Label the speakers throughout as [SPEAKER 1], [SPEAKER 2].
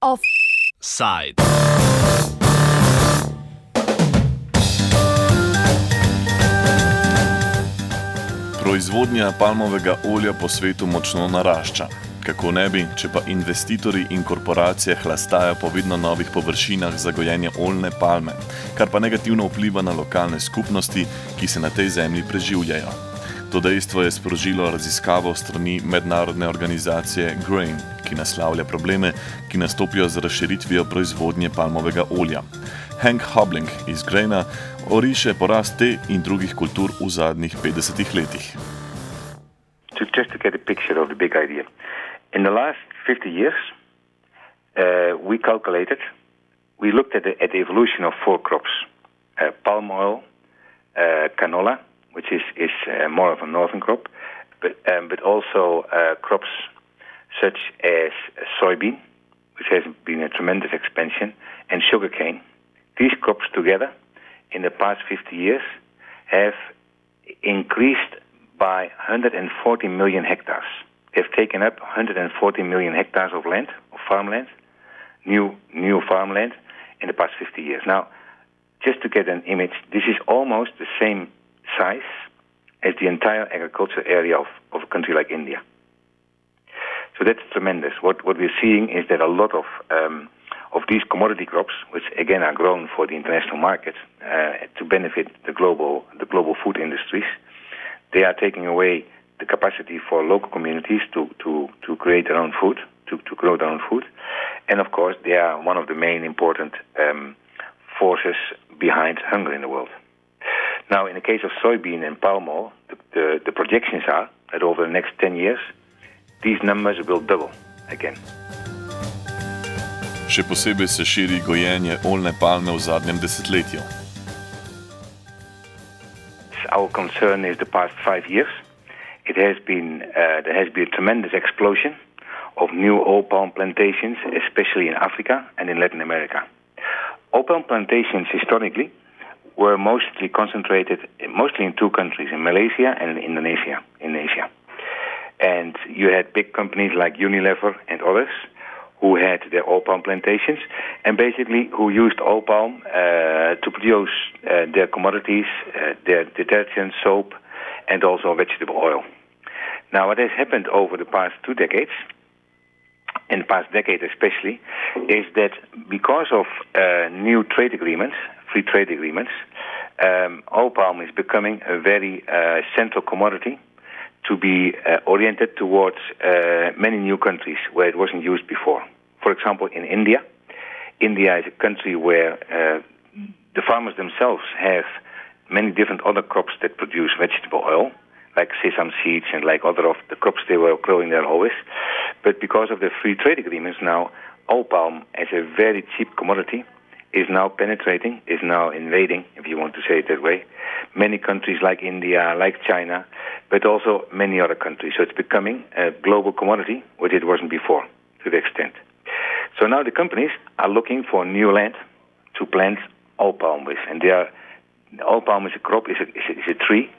[SPEAKER 1] Offside.
[SPEAKER 2] Proizvodnja palmovega olja po svetu močno narašča. Kako ne bi, če pa investitorji in korporacije hlastajo po vedno novih površinah za gojenje oljne palme, kar pa negativno vpliva na lokalne skupnosti, ki se na tej zemlji preživljajo. To dejstvo je sprožilo raziskavo strani mednarodne organizacije Grain, ki naslavlja probleme, ki nastopijo z razširitvijo proizvodnje palmovega olja. Hank Hobling iz Graina oriše porast te in drugih kultur v zadnjih 50 letih.
[SPEAKER 3] to just to get a picture of the big idea. In the last 50 years, uh, we calculated, we looked at the, at the evolution of four crops: uh, palm oil, uh, canola, which is is uh, more of a northern crop, but um, but also uh, crops such as soybean, which has been a tremendous expansion, and sugarcane. These crops together, in the past 50 years, have increased by 140 million hectares. They've taken up 140 million hectares of land, of farmland, new new farmland, in the past 50 years. Now, just to get an image, this is almost the same size as the entire agricultural area of, of a country like India. So that's tremendous. What what we're seeing is that a lot of um, of these commodity crops, which again are grown for the international market uh, to benefit the global the global food industries, they are taking away the capacity for local communities to, to, to create their own food, to, to grow their own food. And of course, they are one of the main important um, forces behind hunger in the world. Now, in the case of soybean and palm oil, the, the, the projections are that over the next 10 years, these numbers will double again.
[SPEAKER 2] Še posebej se širi gojenje oljne palme v zadnjem desetletju.
[SPEAKER 3] Our concern is the past five years. It has been uh, there has been a tremendous explosion of new oil palm plantations, especially in Africa and in Latin America. Oil palm plantations historically were mostly concentrated mostly in two countries, in Malaysia and in Indonesia, in Asia. And you had big companies like Unilever and others who had their oil palm plantations and basically who used oil palm uh, to produce uh, their commodities, uh, their detergent, soap, and also vegetable oil. Now, what has happened over the past two decades, in the past decade especially, is that because of uh, new trade agreements, free trade agreements, um, oil palm is becoming a very uh, central commodity to be uh, oriented towards uh, many new countries where it wasn't used before. For example, in India, India is a country where uh, the farmers themselves have many different other crops that produce vegetable oil, like sesame seeds and like other of the crops they were growing there always. But because of the free trade agreements now, oil palm as a very cheap commodity is now penetrating, is now invading, if you want to say it that way, many countries like India, like China, but also many other countries. So it's becoming a global commodity, which it wasn't before, to the extent. So now the companies are looking for new land to plant oil palm with, and they are oil palm is a crop, is a, is a, is a tree,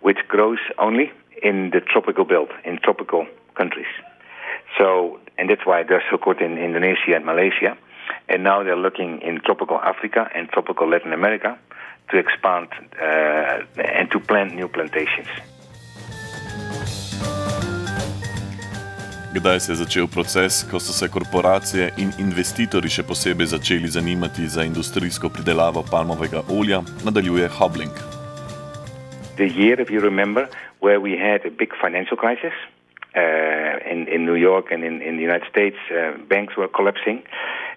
[SPEAKER 3] which grows only in the tropical belt, in tropical countries. So, and that's why they're so good in Indonesia and Malaysia. And now they're looking in tropical Africa and tropical Latin America to expand uh, and to plant new plantations.
[SPEAKER 2] Kdaj se je začel proces, ko so se korporacije in investitorji še posebej začeli zanimati za industrijsko pridelavo palmovega olja, nadaljuje Hobling.
[SPEAKER 3] The year, if you remember, where we had a big financial crisis uh, in, in New York and in, in the United States, uh, banks were collapsing.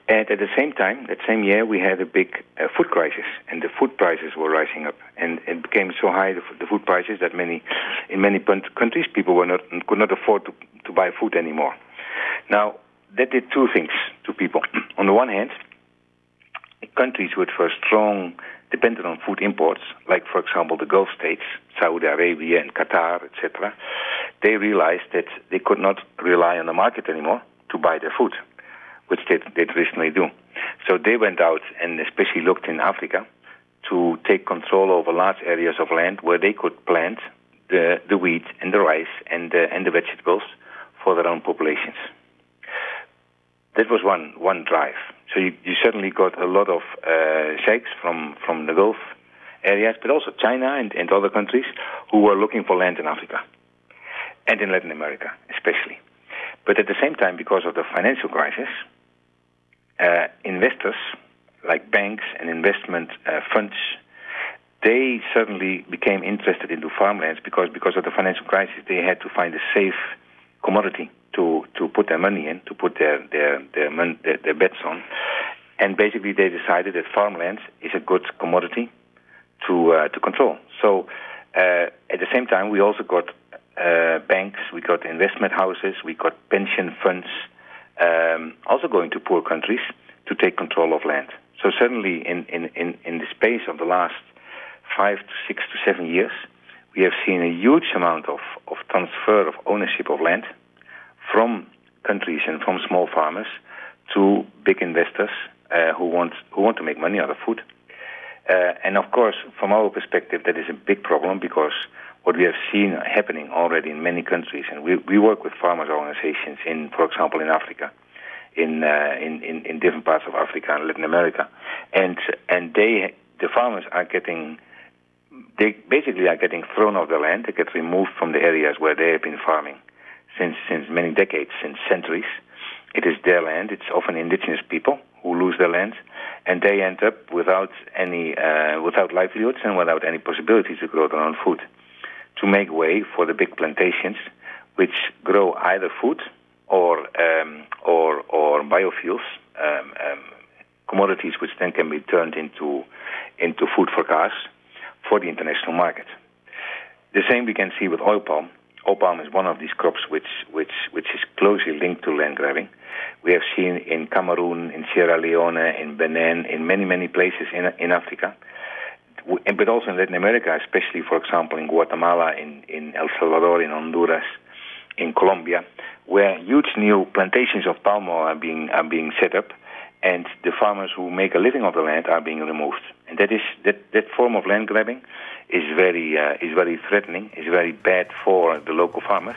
[SPEAKER 3] And at the same time, that same year, we had a big uh, food crisis, and the food prices were rising up, and it became so high the, the food prices that many, in many countries, people were not could not afford to, to buy food anymore. Now that did two things to people. on the one hand, countries which were strong dependent on food imports, like for example the Gulf states, Saudi Arabia and Qatar, etc., they realized that they could not rely on the market anymore to buy their food which they, they traditionally do. So they went out and especially looked in Africa to take control over large areas of land where they could plant the, the wheat and the rice and the, and the vegetables for their own populations. That was one, one drive. So you, you certainly got a lot of uh, sheikhs from, from the Gulf areas, but also China and, and other countries who were looking for land in Africa and in Latin America, especially. But at the same time, because of the financial crisis, uh, investors like banks and investment uh, funds, they certainly became interested into farmlands because because of the financial crisis, they had to find a safe commodity to, to put their money in, to put their their their, mon- their their bets on, and basically they decided that farmlands is a good commodity to uh, to control. So uh, at the same time, we also got uh, banks, we got investment houses, we got pension funds, um, also going to poor countries to take control of land. So certainly in, in, in, in the space of the last five to six to seven years, we have seen a huge amount of, of transfer of ownership of land from countries and from small farmers to big investors uh, who want who want to make money out of food. Uh, and of course, from our perspective, that is a big problem because what we have seen happening already in many countries, and we, we work with farmers organizations in, for example, in Africa, in, uh, in, in, in different parts of Africa and Latin America, and and they the farmers are getting they basically are getting thrown off the land. They get removed from the areas where they have been farming since since many decades, since centuries. It is their land. It's often indigenous people who lose their land, and they end up without any uh, without livelihoods and without any possibility to grow their own food. To make way for the big plantations, which grow either food or um, or or biofuels, um, um, commodities which then can be turned into into food for cars for the international market. The same we can see with oil palm. Oil palm is one of these crops which, which, which is closely linked to land grabbing. We have seen in Cameroon, in Sierra Leone, in Benin, in many, many places in, in Africa, but also in Latin America, especially, for example, in Guatemala, in, in El Salvador, in Honduras, in Colombia, where huge new plantations of palm oil are being, are being set up, and the farmers who make a living of the land are being removed. And that is that, that form of land grabbing is very uh, is very threatening, is very bad for the local farmers,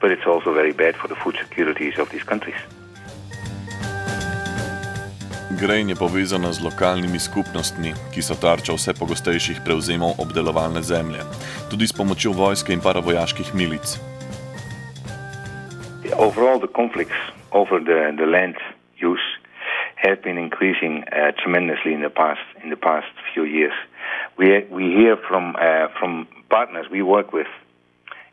[SPEAKER 3] but it's also very bad for the food securities of these countries.
[SPEAKER 2] Grain je povezana z lokalnimi skupnostmi, ki so tarča vse pogostejših prevzemov obdelovalne zemlje, tudi s pomočjo vojske in paravojaških milic.
[SPEAKER 3] Overall, the conflicts over the, the land use have been increasing uh, tremendously in the past in the past few years. We we hear from uh, from partners we work with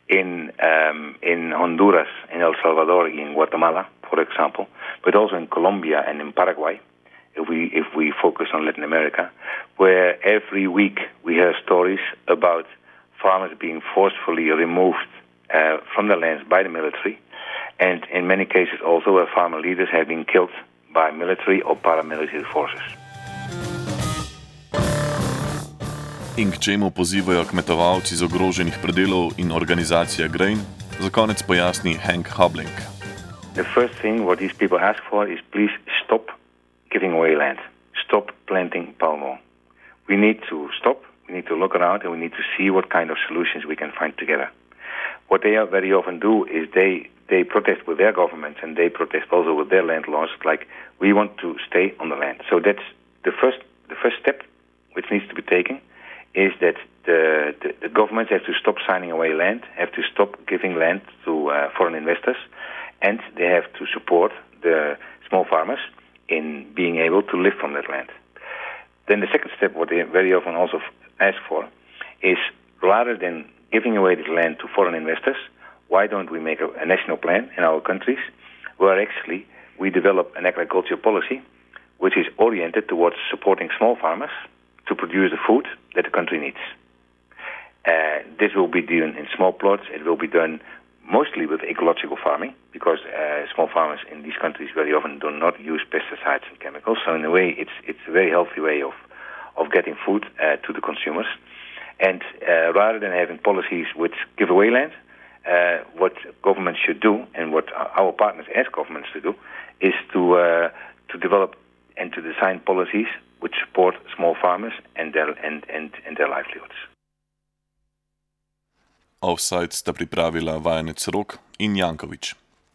[SPEAKER 3] in um, in Honduras, in El Salvador, in Guatemala, for example, but also in Colombia and in Paraguay. If we if we focus on Latin America, where every week we hear stories about farmers being forcefully removed uh, from the lands by the military, and in many cases also where farmer leaders have been killed by military or paramilitary forces.
[SPEAKER 2] In k čemu pozivajo kmetovalci z ogroženih predelov in organizacija Grain, za konec pojasni Hank Hobling.
[SPEAKER 3] The first thing what these people ask for is please stop giving away land. Stop planting palm oil. We need to stop, we need to look around and we need to see what kind of solutions we can find together. What they very often do is they they protest with their governments and they protest also with their landlords. Like we want to stay on the land. So that's the first the first step which needs to be taken is that the, the, the governments have to stop signing away land, have to stop giving land to uh, foreign investors, and they have to support the small farmers in being able to live from that land. Then the second step, what they very often also ask for, is rather than giving away this land to foreign investors, why don't we make a, a national plan in our countries where actually we develop an agriculture policy which is oriented towards supporting small farmers to produce the food that the country needs. Uh, this will be done in small plots. It will be done mostly with ecological farming because uh, small farmers in these countries very often do not use pesticides and chemicals. So in a way, it's it's a very healthy way of of getting food uh, to the consumers. And uh, rather than having policies which give away land, Eh, what governments should do and what our partners ask governments to do is to eh, to develop and to design policies which support small farmers and their and and, and their livelihoods.
[SPEAKER 2] Offside sta pripravila vajenec Rok in Jankovič.